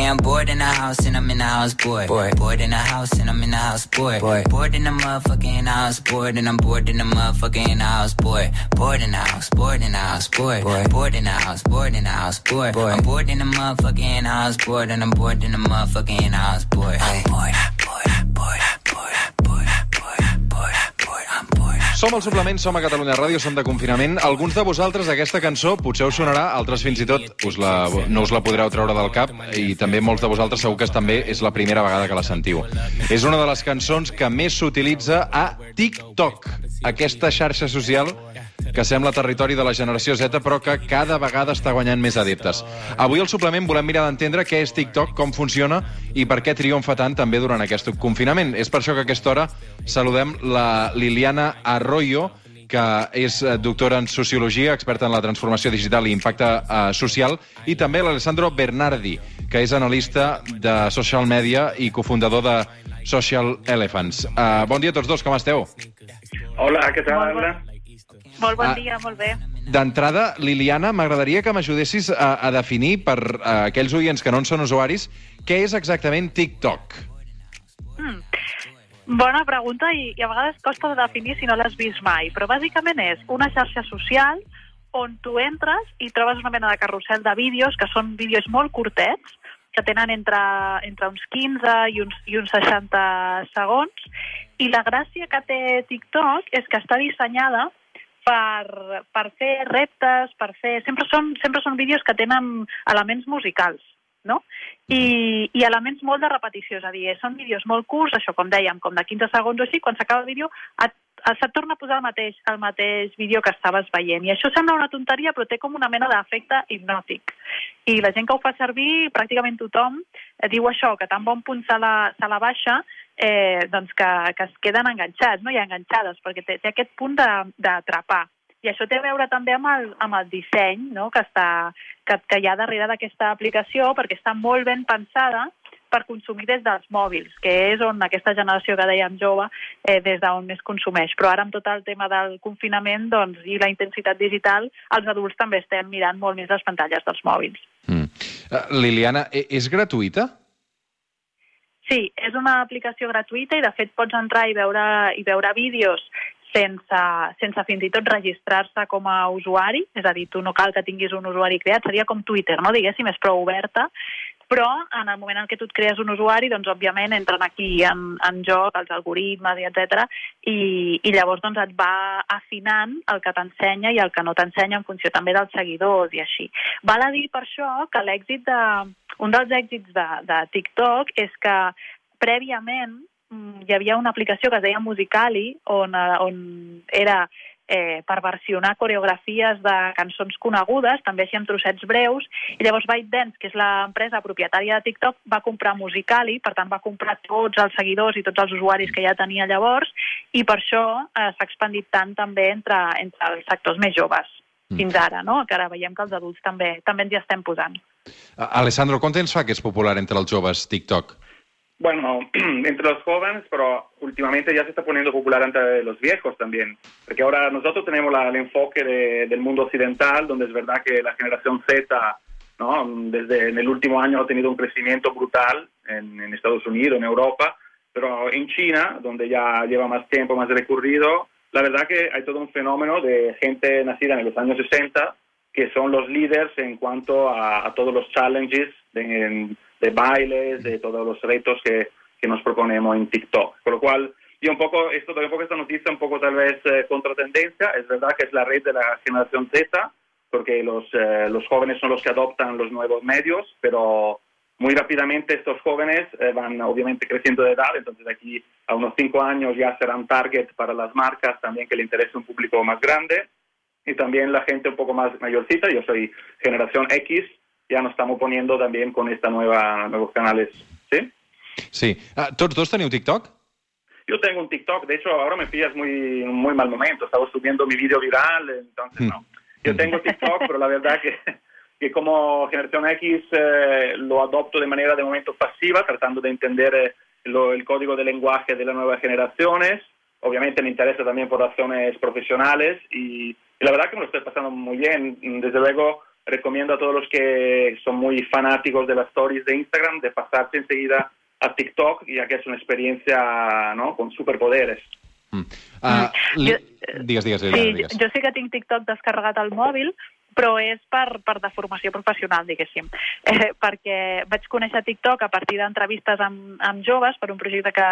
Okay, I'm bored in the house and I'm in the house bored. Bored, bored in the house and I'm in the house bored. Bored, bored in the motherfucking house bored and I'm bored in the motherfucking house bored. Bored in the house, bored in the house bored. Bored, bored in the house, bored in the house bored. Bored, I'm bored in the motherfucking house bored and I'm bored in the motherfucking house bored. I'm bored, bored, bored, Som al suplement, som a Catalunya Ràdio, som de confinament. Alguns de vosaltres aquesta cançó potser us sonarà, altres fins i tot us la, no us la podreu treure del cap i també molts de vosaltres segur que també és la primera vegada que la sentiu. És una de les cançons que més s'utilitza a TikTok, aquesta xarxa social que sembla territori de la generació Z, però que cada vegada està guanyant més adeptes. Avui al suplement volem mirar d'entendre què és TikTok, com funciona i per què triomfa tant també durant aquest confinament. És per això que a aquesta hora saludem la Liliana Arroyo, que és eh, doctora en Sociologia, experta en la transformació digital i impacte eh, social, i també l'Alessandro Bernardi, que és analista de social media i cofundador de Social Elephants. Uh, bon dia a tots dos, com esteu? Hola, què tal? Bon- Molt bon Ah. dia, molt bé. D'entrada, Liliana, m'agradaria que m'ajudessis a, a definir per a aquells oients que no en són usuaris què és exactament TikTok. Bona pregunta i, i a vegades costa de definir si no l'has vist mai, però bàsicament és una xarxa social on tu entres i trobes una mena de carrusel de vídeos, que són vídeos molt curtets, que tenen entre, entre uns 15 i uns, i uns 60 segons, i la gràcia que té TikTok és que està dissenyada per, per fer reptes, per fer... Sempre són, sempre són vídeos que tenen elements musicals, no? I, i elements molt de repetició, és a dir, són vídeos molt curts, això com dèiem, com de 15 segons o així, quan s'acaba el vídeo et, et, se't torna a posar el mateix, el mateix vídeo que estaves veient. I això sembla una tonteria, però té com una mena d'efecte hipnòtic. I la gent que ho fa servir, pràcticament tothom, eh, diu això, que tan bon punt se la, se la baixa, eh, doncs que, que es queden enganxats, no? i enganxades, perquè té, té aquest punt d'atrapar. I això té a veure també amb el, amb el disseny no? que, està, que, que hi ha darrere d'aquesta aplicació, perquè està molt ben pensada per consumir des dels mòbils, que és on aquesta generació que dèiem jove, eh, des d'on més consumeix. Però ara amb tot el tema del confinament doncs, i la intensitat digital, els adults també estem mirant molt més les pantalles dels mòbils. Mm. Uh, Liliana, e- és gratuïta? Sí, és una aplicació gratuïta i de fet pots entrar i veure, i veure vídeos sense, sense fins i tot registrar-se com a usuari, és a dir, tu no cal que tinguis un usuari creat, seria com Twitter, no? diguéssim, és prou oberta, però en el moment en què tu et crees un usuari, doncs òbviament entren aquí en, en joc els algoritmes i etc. I, i llavors doncs et va afinant el que t'ensenya i el que no t'ensenya en funció també dels seguidors i així. Val a dir per això que l'èxit de, un dels èxits de, de TikTok és que prèviament mm, hi havia una aplicació que es deia Musicali on, eh, on era eh, per versionar coreografies de cançons conegudes, també així amb trossets breus, i llavors ByteDance, que és l'empresa propietària de TikTok, va comprar Musicali, per tant va comprar tots els seguidors i tots els usuaris que ja tenia llavors, i per això eh, s'ha expandit tant també entre, entre els sectors més joves fins ara, no? que ara veiem que els adults també també ens hi estem posant. Alessandro, quant temps fa que és popular entre els joves TikTok? Bueno, entre los jóvenes, pero últimamente ya se está poniendo popular entre los viejos también, porque ahora nosotros tenemos la- el enfoque de- del mundo occidental, donde es verdad que la generación Z, ¿no? desde en el último año ha tenido un crecimiento brutal en, en Estados Unidos, en Europa, pero en China, donde ya lleva más tiempo, más recorrido, la verdad que hay todo un fenómeno de gente nacida en los años 60 que son los líderes en cuanto a, a todos los challenges de, en- de bailes, de todos los retos que, que nos proponemos en TikTok. Con lo cual, yo un poco, esto doy un poco esta noticia, un poco tal vez eh, contra tendencia, es verdad que es la red de la generación Z, porque los, eh, los jóvenes son los que adoptan los nuevos medios, pero muy rápidamente estos jóvenes eh, van obviamente creciendo de edad, entonces aquí a unos cinco años ya serán target para las marcas también que le interese un público más grande y también la gente un poco más mayorcita, yo soy generación X, ya nos estamos poniendo también con esta nueva nuevos canales, ¿sí? Sí. Uh, tots dos teniu TikTok? Yo tengo un TikTok, de hecho ahora me pillas muy muy mal momento, estaba subiendo mi vídeo viral, entonces no. Yo tengo TikTok, pero la verdad que, que como generación X eh, lo adopto de manera de momento pasiva, tratando de entender eh, lo- el código de lenguaje de las nuevas generaciones. Obviamente me interesa también por razones profesionales y, y la verdad que me lo estoy pasando muy bien. Desde luego recomiendo a todos los que son muy fanáticos de las stories de Instagram de pasarse enseguida a TikTok, ya que es una experiencia ¿no? con superpoderes. Mm. Uh, li... Jo- Digues, digues, Sí, Liliana, digues. jo sí que tinc TikTok descarregat al mòbil, però és per, per de formació professional, diguéssim. Eh, perquè vaig conèixer TikTok a partir d'entrevistes amb, amb joves per un projecte que,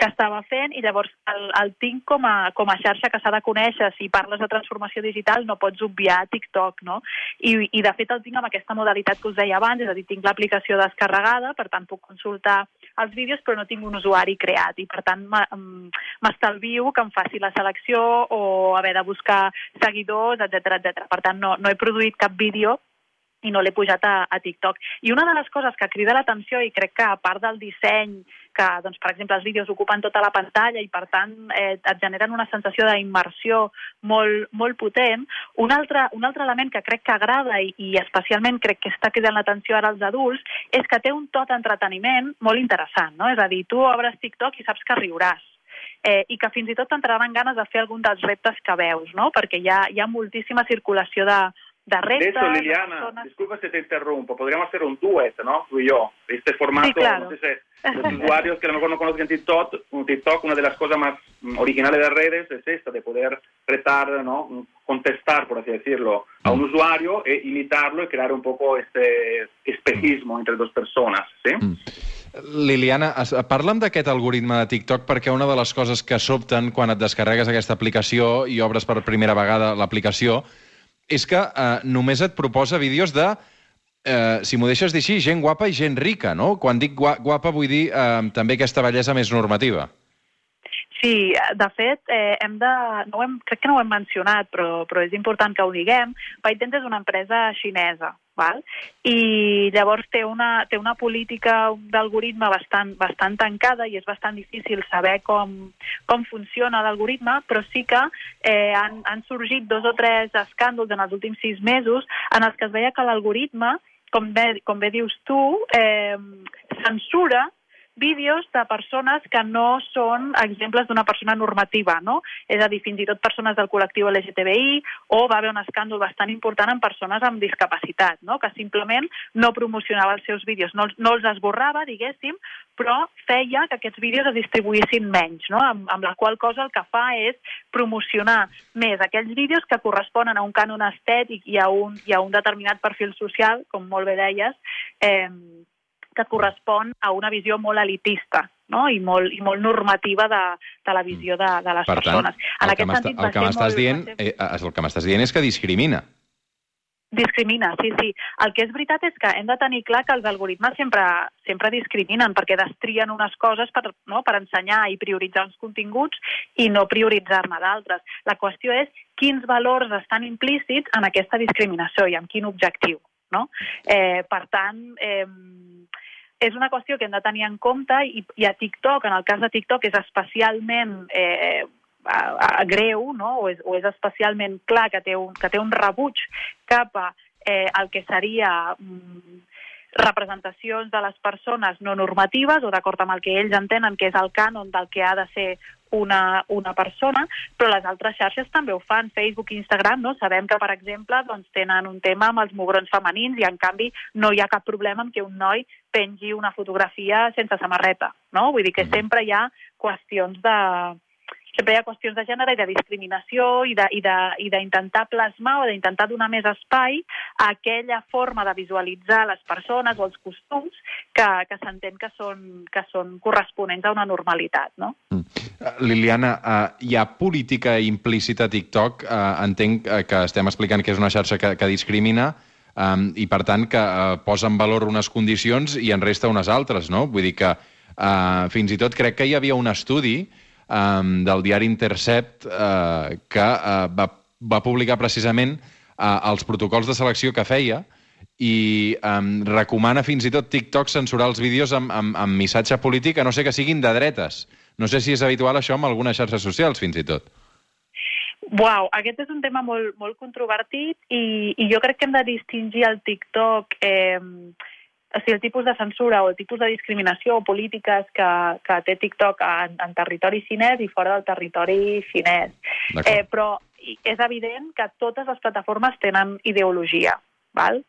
que estava fent i llavors el, el tinc com a, com a xarxa que s'ha de conèixer. Si parles de transformació digital no pots obviar TikTok, no? I, I de fet el tinc amb aquesta modalitat que us deia abans, és a dir, tinc l'aplicació descarregada, per tant puc consultar els vídeos però no tinc un usuari creat i per tant em- m'estalvio que em faci la selecció o haver de buscar seguidors, etc etc. Per tant, no, no he produït cap vídeo i no l'he pujat a, a TikTok. I una de les coses que crida l'atenció, i crec que a part del disseny, que, doncs, per exemple, els vídeos ocupen tota la pantalla i, per tant, eh, et generen una sensació d'immersió molt, molt potent, un altre, un altre element que crec que agrada i, i especialment crec que està cridant l'atenció ara als adults és que té un to d'entreteniment molt interessant, no? És a dir, tu obres TikTok i saps que riuràs eh, i que fins i tot t'entraran ganes de fer algun dels reptes que veus, no? Perquè hi ha, hi ha moltíssima circulació de, de hecho, de Liliana, persones... disculpa si te interrumpo, podríamos hacer un duet, ¿no? Tú y yo, este formato, Sí, claro. no sé si los usuarios que a lo mejor no conocen TikTok, un TikTok, una de las cosas más mm, originales de redes es esta, de poder retar, ¿no? Contestar, por así decirlo, a un usuario e imitarlo y crear un poco este espejismo entre dos personas, ¿sí? Mm. Liliana, parla'm d'aquest algoritme de TikTok perquè una de les coses que sobten quan et descarregues aquesta aplicació i obres per primera vegada l'aplicació és que eh, només et proposa vídeos de, eh, si m'ho deixes dir així, gent guapa i gent rica, no? Quan dic gua guapa vull dir eh, també aquesta bellesa més normativa. Sí, de fet, eh, hem de, no hem, crec que no ho hem mencionat, però, però és important que ho diguem. ByteDance és una empresa xinesa, val? i llavors té una, té una política d'algoritme bastant, bastant tancada i és bastant difícil saber com, com funciona l'algoritme, però sí que eh, han, han sorgit dos o tres escàndols en els últims sis mesos en els que es veia que l'algoritme, com bé, com bé dius tu, eh, censura vídeos de persones que no són exemples d'una persona normativa, no? És a dir, fins i tot persones del col·lectiu LGTBI o va haver un escàndol bastant important en persones amb discapacitat, no? Que simplement no promocionava els seus vídeos, no, no els esborrava, diguéssim, però feia que aquests vídeos es distribuïssin menys, no? Amb, amb la qual cosa el que fa és promocionar més aquells vídeos que corresponen a un cànon estètic i a un, i a un determinat perfil social, com molt bé deies, eh, que correspon a una visió molt elitista no? I, molt, i molt normativa de, de la visió de, de les Per tant, persones. En el que sentit, el que m'estàs dient, eh, eh, el que m'estàs dient és que discrimina. Discrimina, sí, sí. El que és veritat és que hem de tenir clar que els algoritmes sempre, sempre discriminen perquè destrien unes coses per, no, per ensenyar i prioritzar uns continguts i no prioritzar-ne d'altres. La qüestió és quins valors estan implícits en aquesta discriminació i amb quin objectiu. No? Eh, per tant, eh, és una qüestió que hem de tenir en compte i, i a TikTok, en el cas de TikTok, és especialment eh, a, a greu, no? o, és, o és especialment clar que té un, que té un rebuig cap a eh, el que seria mm, representacions de les persones no normatives o d'acord amb el que ells entenen que és el cànon del que ha de ser una, una persona, però les altres xarxes també ho fan, Facebook i Instagram, no? Sabem que, per exemple, doncs, tenen un tema amb els mugrons femenins i, en canvi, no hi ha cap problema en que un noi pengi una fotografia sense samarreta, no? Vull dir que sempre hi ha qüestions de, sempre hi ha qüestions de gènere i de discriminació i d'intentar plasmar o d'intentar donar més espai a aquella forma de visualitzar les persones o els costums que, que s'entén que són, que són corresponents a una normalitat, no? Mm. Eh, Liliana, uh, hi ha política implícita a TikTok. Uh, entenc que estem explicant que és una xarxa que, que discrimina um, i, per tant, que uh, posa en valor unes condicions i en resta unes altres, no? Vull dir que uh, fins i tot crec que hi havia un estudi um, del diari Intercept uh, que uh, va, va publicar precisament uh, els protocols de selecció que feia i um, recomana fins i tot TikTok censurar els vídeos amb, amb, amb missatge polític, a no ser que siguin de dretes. No sé si és habitual això amb algunes xarxes socials, fins i tot. Uau, aquest és un tema molt, molt controvertit i, i jo crec que hem de distingir el TikTok, eh, sigui, el tipus de censura o el tipus de discriminació o polítiques que, que té TikTok en, en territori xinès i fora del territori xinès. Eh, però és evident que totes les plataformes tenen ideologia. val?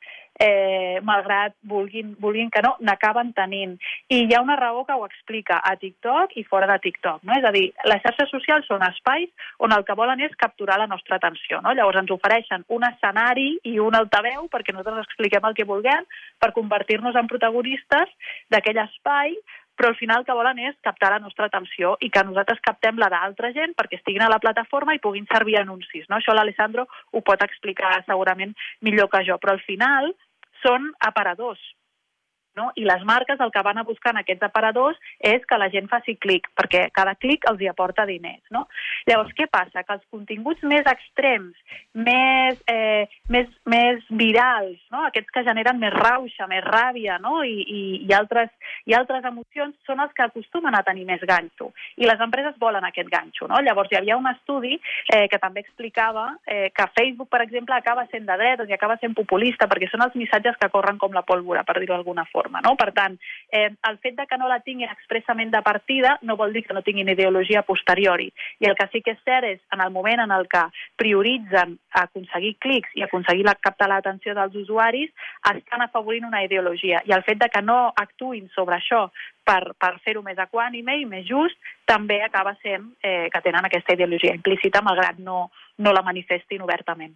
Eh, malgrat vulguin, vulguin que no, n'acaben tenint. I hi ha una raó que ho explica a TikTok i fora de TikTok. No? És a dir, les xarxes socials són espais on el que volen és capturar la nostra atenció. No? Llavors ens ofereixen un escenari i un altaveu perquè nosaltres expliquem el que vulguem per convertir-nos en protagonistes d'aquell espai però al final el que volen és captar la nostra atenció i que nosaltres captem la d'altra gent perquè estiguin a la plataforma i puguin servir anuncis. No? Això l'Alessandro ho pot explicar segurament millor que jo, però al final són aparadors. No? I les marques el que van a buscar en aquests aparadors és que la gent faci clic, perquè cada clic els hi aporta diners. No? Llavors, què passa? Que els continguts més extrems, més, eh, més, més virals, no? aquests que generen més rauxa, més ràbia no? I, i, i, altres, i altres emocions, són els que acostumen a tenir més ganxo. I les empreses volen aquest ganxo. No? Llavors, hi havia un estudi eh, que també explicava eh, que Facebook, per exemple, acaba sent de dretes i acaba sent populista, perquè són els missatges que corren com la pólvora, per dir-ho d'alguna forma. No? Per tant, eh, el fet de que no la tinguin expressament de partida no vol dir que no tinguin ideologia posteriori. I el que sí que és cert és, en el moment en el que prioritzen aconseguir clics i aconseguir la, captar l'atenció dels usuaris, estan afavorint una ideologia. I el fet de que no actuïn sobre això per, per fer-ho més equànime i més just, també acaba sent eh, que tenen aquesta ideologia implícita, malgrat no, no la manifestin obertament.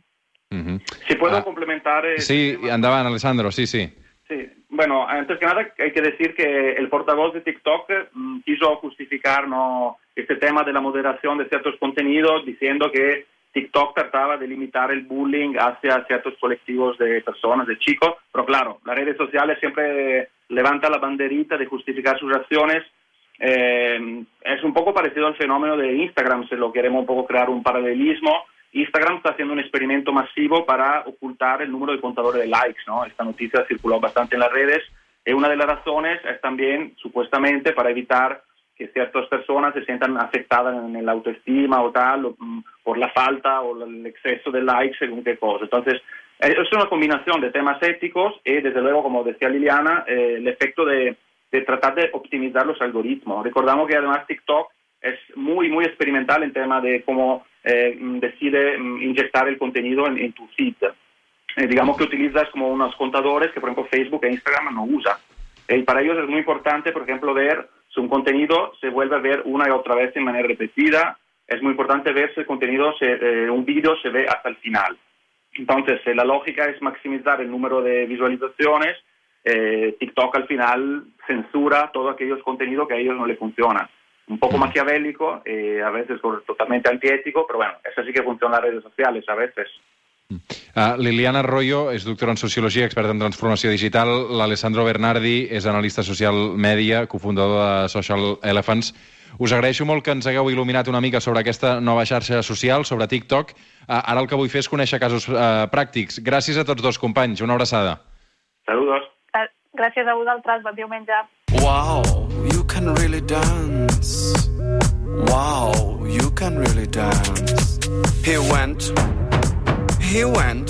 Mm -hmm. Si puedo Ah. complementar... eh, Sí, endavant, Alessandro, sí, sí. Sí, bueno, antes que nada hay que decir que el portavoz de TikTok mm, quiso justificar ¿no? este tema de la moderación de ciertos contenidos diciendo que TikTok trataba de limitar el bullying hacia ciertos colectivos de personas, de chicos, pero claro, las redes sociales siempre levantan la banderita de justificar sus acciones. Eh, es un poco parecido al fenómeno de Instagram, si lo queremos un poco crear un paralelismo. Instagram está haciendo un experimento masivo para ocultar el número de contadores de likes, ¿no? Esta noticia circuló bastante en las redes y una de las razones es también, supuestamente, para evitar que ciertas personas se sientan afectadas en la autoestima o tal, o, mm, por la falta o el exceso de likes según qué cosa. Entonces, eh, es una combinación de temas éticos y, desde luego, como decía Liliana, eh, el efecto de, de tratar de optimizar los algoritmos. Recordamos que además TikTok es muy, muy experimental en tema de cómo eh, decide mm, inyectar el contenido en, en tu feed. Eh, digamos que utilizas como unos contadores que, por ejemplo, Facebook e Instagram no usa. Y para ellos es muy importante, por ejemplo, ver si un contenido se vuelve a ver una y otra vez de manera repetida. Es muy importante ver si el contenido, se, eh, un vídeo se ve hasta el final. Entonces, eh, la lógica es maximizar el número de visualizaciones. Eh, TikTok al final censura todos aquellos contenidos que a ellos no le funcionan. Un poco maquiavélico, eh, a veces totalmente antiético, pero bueno, eso sí que funciona en las redes sociales a veces. Uh, Liliana Arroyo és doctora en Sociologia, experta en transformació digital. L'Alessandro Bernardi és analista social mèdia, cofundador de Social Elephants. Us agraeixo molt que ens hagueu il·luminat una mica sobre aquesta nova xarxa social, sobre TikTok. Uh, ara el que vull fer és conèixer casos uh, pràctics. Gràcies a tots dos companys. Una abraçada. Saludos. Gràcies a vosaltres, bon diumenge. Wow, you can really dance. Went, he went.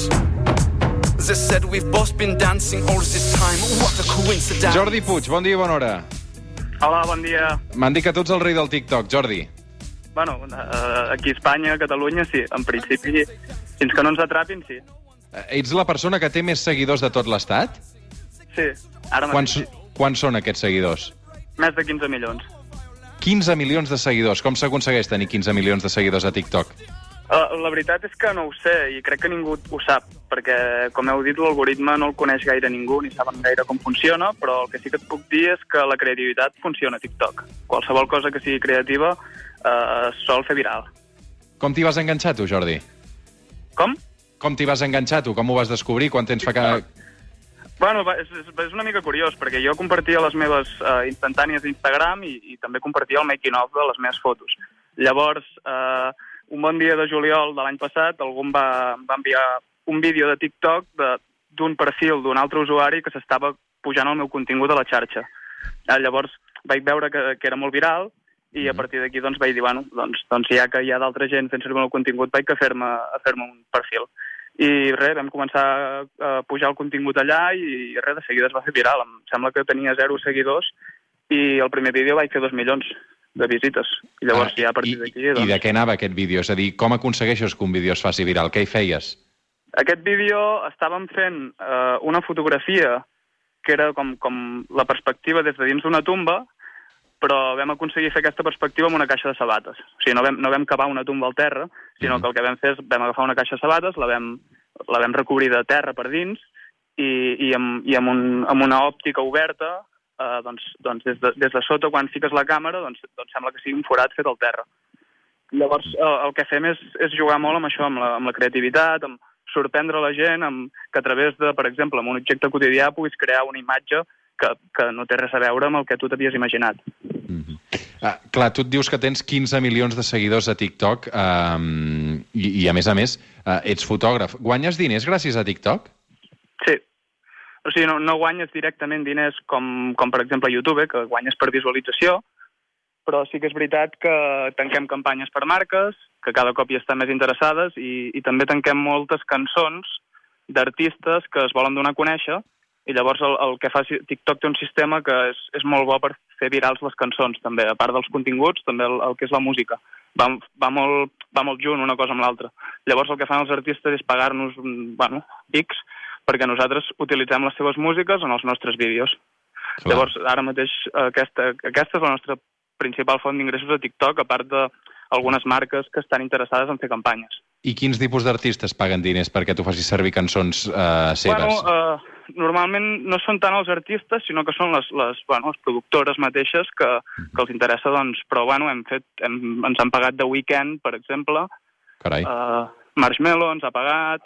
They said we've both been dancing all this time. What a coincidence. Jordi Puig, bon dia i bona hora. Hola, bon dia. M'han dit que tu ets el rei del TikTok, Jordi. Bueno, eh, aquí a Espanya, a Catalunya, sí. En principi, fins que no ens atrapin, sí. Eh, Ets la persona que té més seguidors de tot l'estat? Sí, ara Quants, mateix sí. quants són aquests seguidors? Més de 15 milions. 15 milions de seguidors. Com s'aconsegueix tenir 15 milions de seguidors a TikTok? Uh, la veritat és que no ho sé i crec que ningú ho sap, perquè, com heu dit, l'algoritme no el coneix gaire ningú ni saben gaire com funciona, però el que sí que et puc dir és que la creativitat funciona a TikTok. Qualsevol cosa que sigui creativa uh, sol fer viral. Com t'hi vas enganxar, tu, Jordi? Com? Com t'hi vas enganxar, tu? Com ho vas descobrir? Quan temps fa que... Bueno, és, és, una mica curiós, perquè jo compartia les meves uh, instantànies d'Instagram i, i també compartia el making-of de les meves fotos. Llavors, uh, un bon dia de juliol de l'any passat, algú em va, em va enviar un vídeo de TikTok de- d'un perfil d'un altre usuari que s'estava pujant el meu contingut a la xarxa. Uh, llavors, vaig veure que, que era molt viral i a partir d'aquí doncs, vaig dir, bueno, doncs, doncs ja que hi ha d'altra gent fent servir el meu contingut, vaig a fer-me fer un perfil. I res, vam començar a pujar el contingut allà i res, de seguida es va fer viral. Em sembla que tenia zero seguidors i el primer vídeo vaig fer dos milions de visites. I llavors ja a partir d'aquí... Ah, I, Doncs, I de què anava aquest vídeo? És a dir, com aconsegueixes que un vídeo es faci viral? Què hi feies? Aquest vídeo estàvem fent eh, una fotografia que era com, com la perspectiva des de dins d'una tomba, però vam aconseguir fer aquesta perspectiva amb una caixa de sabates. O sigui, no vam, no vam cavar una tomba al terra, sinó que el que vam fer és vam agafar una caixa de sabates, la vam, la vam recobrir de terra per dins i, i, amb, i amb, un, amb una òptica oberta, eh, doncs, doncs des, de, des de sota, quan fiques la càmera, doncs, doncs sembla que sigui un forat fet al terra. Llavors, eh, el que fem és, és jugar molt amb això, amb la, amb la creativitat, amb sorprendre la gent, amb, que a través de, per exemple, amb un objecte quotidià puguis crear una imatge que, que no té res a veure amb el que tu t'havies imaginat. Ah, clar, tu et dius que tens 15 milions de seguidors a TikTok um, i, i, a més a més, uh, ets fotògraf. Guanyes diners gràcies a TikTok? Sí. O sigui, no, no guanyes directament diners com, com per exemple, YouTube, que guanyes per visualització, però sí que és veritat que tanquem campanyes per marques, que cada cop hi estan més interessades, i, i també tanquem moltes cançons d'artistes que es volen donar a conèixer, i llavors el, el que fa TikTok té un sistema que és, és molt bo per fer virals les cançons, també. A part dels continguts, també el, el que és la música. Va, va, molt, va molt junt una cosa amb l'altra. Llavors el que fan els artistes és pagar-nos, bueno, X, perquè nosaltres utilitzem les seves músiques en els nostres vídeos. Clar. Llavors, ara mateix, aquesta, aquesta és la nostra principal font d'ingressos a TikTok, a part d'algunes marques que estan interessades en fer campanyes. I quins tipus d'artistes paguen diners perquè tu facis servir cançons uh, seves? Bueno, uh, normalment no són tant els artistes, sinó que són les, les, bueno, les productores mateixes que, que els interessa, doncs, però bueno, hem fet, hem, ens han pagat The Weeknd, per exemple, Carai. uh, Marshmello ens ha pagat,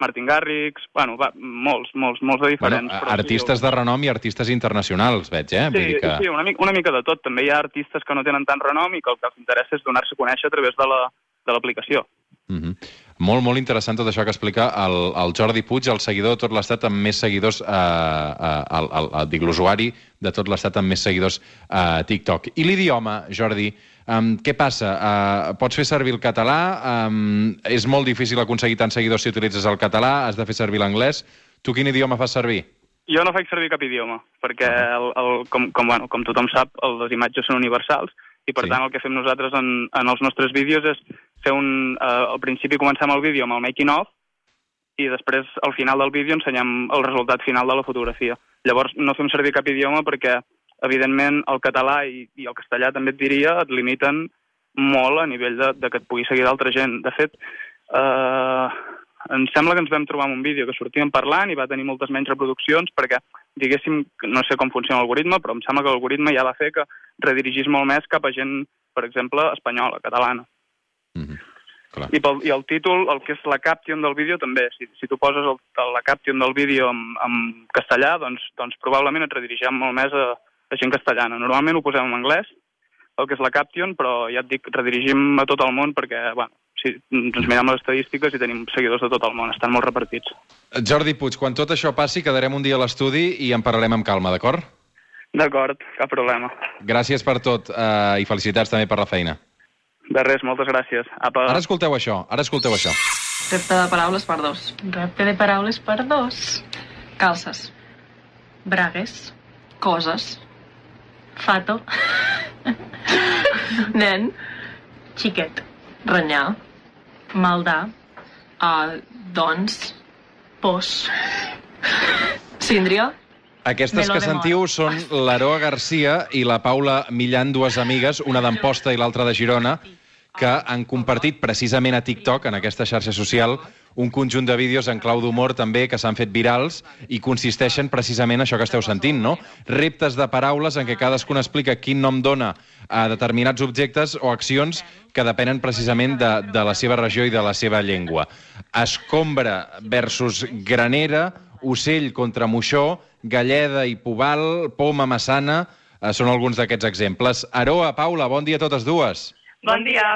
Martin Garrix, bueno, va, molts, molts, molts de diferents. Bueno, però artistes sí, de renom i artistes internacionals, veig, eh? Vull Sí, dir que... sí, una mica, una mica de tot. També hi ha artistes que no tenen tant renom i que el que els interessa és donar-se a conèixer a través de la- de l'aplicació. Mm -hmm. Molt, molt interessant tot això que explica el, el Jordi Puig, el seguidor de tot l'estat amb més seguidors, eh, eh, el, el, el, dic, l'usuari de tot l'estat amb més seguidors a TikTok. I l'idioma, Jordi, um, què passa? Uh, pots fer servir el català? Um, és molt difícil aconseguir tants seguidors si utilitzes el català? Has de fer servir l'anglès? Tu quin idioma fas servir? Jo no faig servir cap idioma, perquè, el, el, com, com, bueno, com tothom sap, les imatges són universals, i per Sí. tant el que fem nosaltres en, en els nostres vídeos és fer un... Eh, al principi comencem el vídeo amb el making of, i després, al final del vídeo, ensenyem el resultat final de la fotografia. Llavors, no fem servir cap idioma perquè, evidentment, el català i, i el castellà, també et diria, et limiten molt a nivell de, de que et pugui seguir d'altra gent. De fet, eh, em sembla que ens vam trobar amb un vídeo que sortíem parlant i va tenir moltes menys reproduccions perquè, diguéssim, no sé com funciona l'algoritme, però em sembla que l'algoritme ja va fer que redirigís molt més cap a gent, per exemple, espanyola, catalana. Mm -hmm. Clar. I, pel, I el títol, el que és la caption del vídeo, també. Si, si tu poses el, la caption del vídeo en, en castellà, doncs, doncs probablement et redirigem molt més a, a gent castellana. Normalment ho posem en anglès, el que és la caption, però ja et dic, redirigim a tot el món perquè, bueno, si ens mirem les estadístiques i tenim seguidors de tot el món, estan molt repartits. Jordi Puig, quan tot això passi, quedarem un dia a l'estudi i en parlarem amb calma, d'acord? D'acord, cap problema. Gràcies per tot eh, i felicitats també per la feina. De res, moltes gràcies. Apa. Ara escolteu això, ara escolteu això. Repte de paraules per dos. Repte de paraules per dos. Calces. Bragues. Coses. Fato. Nen. Xiquet. Renyar. Maldà. Uh, doncs. Pos. Síndria. Aquestes que sentiu són l'Aroa Garcia i la Paula Millan, dues amigues, una d'Amposta i l'altra de Girona, que han compartit precisament a TikTok, en aquesta xarxa social, un conjunt de vídeos en clau d'humor també que s'han fet virals i consisteixen precisament en això que esteu sentint, no? Reptes de paraules en què cadascun explica quin nom dona a determinats objectes o accions que depenen precisament de, de la seva regió i de la seva llengua. Escombra versus granera, ocell contra moixó, galleda i pobal, poma massana, eh, són alguns d'aquests exemples. Aroa, Paula, bon dia a totes dues. Bon dia.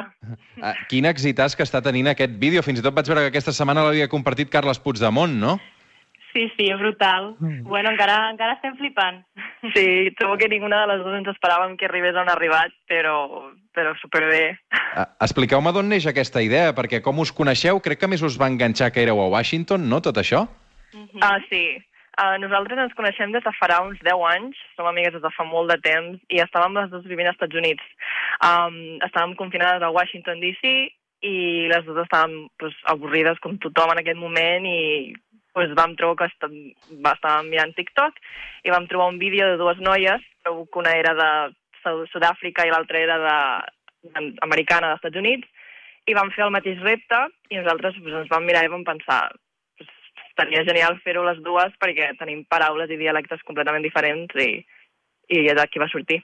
Uh, quin èxitàs que està tenint aquest vídeo. Fins i tot vaig veure que aquesta setmana l'havia compartit Carles Puigdemont, no? Sí, sí, és brutal. Bueno, encara, encara estem flipant. Sí, trobo que ninguna de les dues ens esperàvem que arribés on ha arribat, però, però superbé. Uh, Expliqueu-me d'on neix aquesta idea, perquè com us coneixeu, crec que més us va enganxar que éreu a Washington, no, tot això? Ah, sí. Uh, nosaltres ens coneixem des de farà uns 10 anys, som amigues des de fa molt de temps i estàvem les dues vivint als Estats Units. Um, estàvem confinades a Washington, D.C. i les dues estàvem pues, avorrides com tothom en aquest moment i pues, vam trobar que est estàvem mirant TikTok i vam trobar un vídeo de dues noies, trobo que una era de Sud- Sud-àfrica i l'altra era de, de, americana dels Estats Units, i vam fer el mateix repte i nosaltres pues, ens vam mirar i vam pensar estaria genial fer-ho les dues perquè tenim paraules i dialectes completament diferents i, i d'aquí va sortir.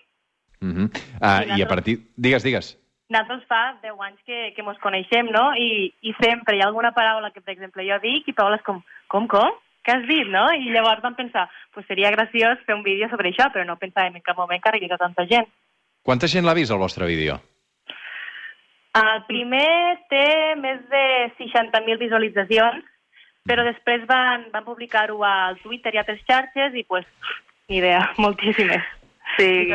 Uh -huh. uh, I a partir... Digues, digues. Nosaltres fa 10 anys que, que mos coneixem, no? I, I sempre hi ha alguna paraula que, per exemple, jo dic i Paula és com, com, com? Què has dit, no? I llavors vam pensar, pues seria graciós fer un vídeo sobre això, però no pensàvem en cap moment que arribés a tanta gent. Quanta gent l'ha vist, el vostre vídeo? El primer té més de 60.000 visualitzacions, però després van, van publicar-ho al Twitter i a altres xarxes i, pues, ni idea, moltíssimes Sí,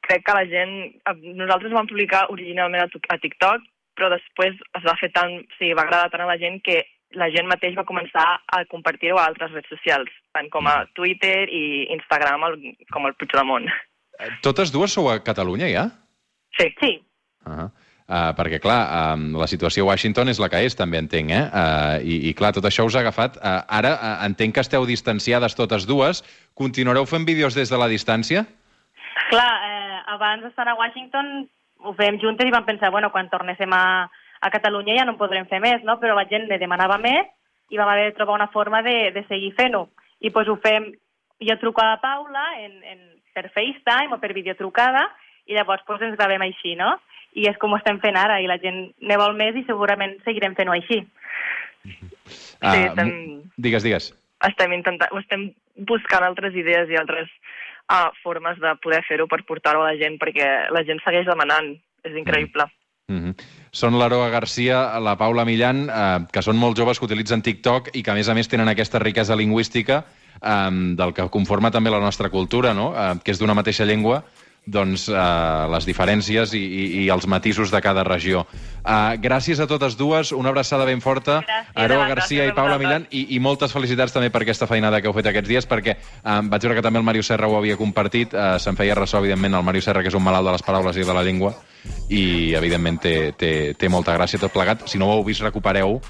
crec que la gent... eh, Nosaltres vam publicar originalment a, TikTok, però després es va fer tant... O sigui, va agradar tant a la gent que la gent mateix va començar a compartir-ho a altres redes socials, tant com a Twitter i Instagram, el, com el Puigdemont. Totes dues sou a Catalunya, ja? Sí. Sí. Uh -huh. Uh, perquè, clar, um, la situació a Washington és la que és, també entenc, eh? Uh, i, I, clar, tot això us ha agafat. Uh, ara uh, entenc que esteu distanciades totes dues. Continuareu fent vídeos des de la distància? Clar, eh, abans d'estar a Washington ho fèiem juntes i vam pensar, bueno, quan tornéssim a, a Catalunya ja no en podrem fer més, no? Però la gent ne demanava més i vam haver de trobar una forma de, de seguir fent-ho. I doncs ho fem... Jo truco a la Paula en, en, per FaceTime o per videotrucada i llavors doncs, ens gravem així, no? I és com ho estem fent ara i la gent ne vol més i segurament seguirem fent-ho així. Uh, estem- Digues, digues. Estem, intentant, estem buscant altres idees i altres uh, formes de poder fer-ho per portar-ho a la gent, perquè la gent segueix demanant. És increïble. Mm -hmm. Són l'Aroa Garcia, la Paula Millan, eh, que són molt joves que utilitzen TikTok i que, a més a més, tenen aquesta riquesa lingüística eh, del que conforma també la nostra cultura, no? eh, que és d'una mateixa llengua, doncs eh, les diferències i, i, i els matisos de cada regió. Eh, gràcies a totes dues, una abraçada ben forta, Aroa Garcia i Paula Millan, i, i moltes felicitats també per aquesta feinada que heu fet aquests dies, perquè eh, vaig veure que també el Mario Serra ho havia compartit, eh, se'n feia ressò, evidentment, el Mario Serra, que és un malalt de les paraules i de la llengua, i evidentment té, té, té molta gràcia tot plegat. Si no ho heu vist, recupereu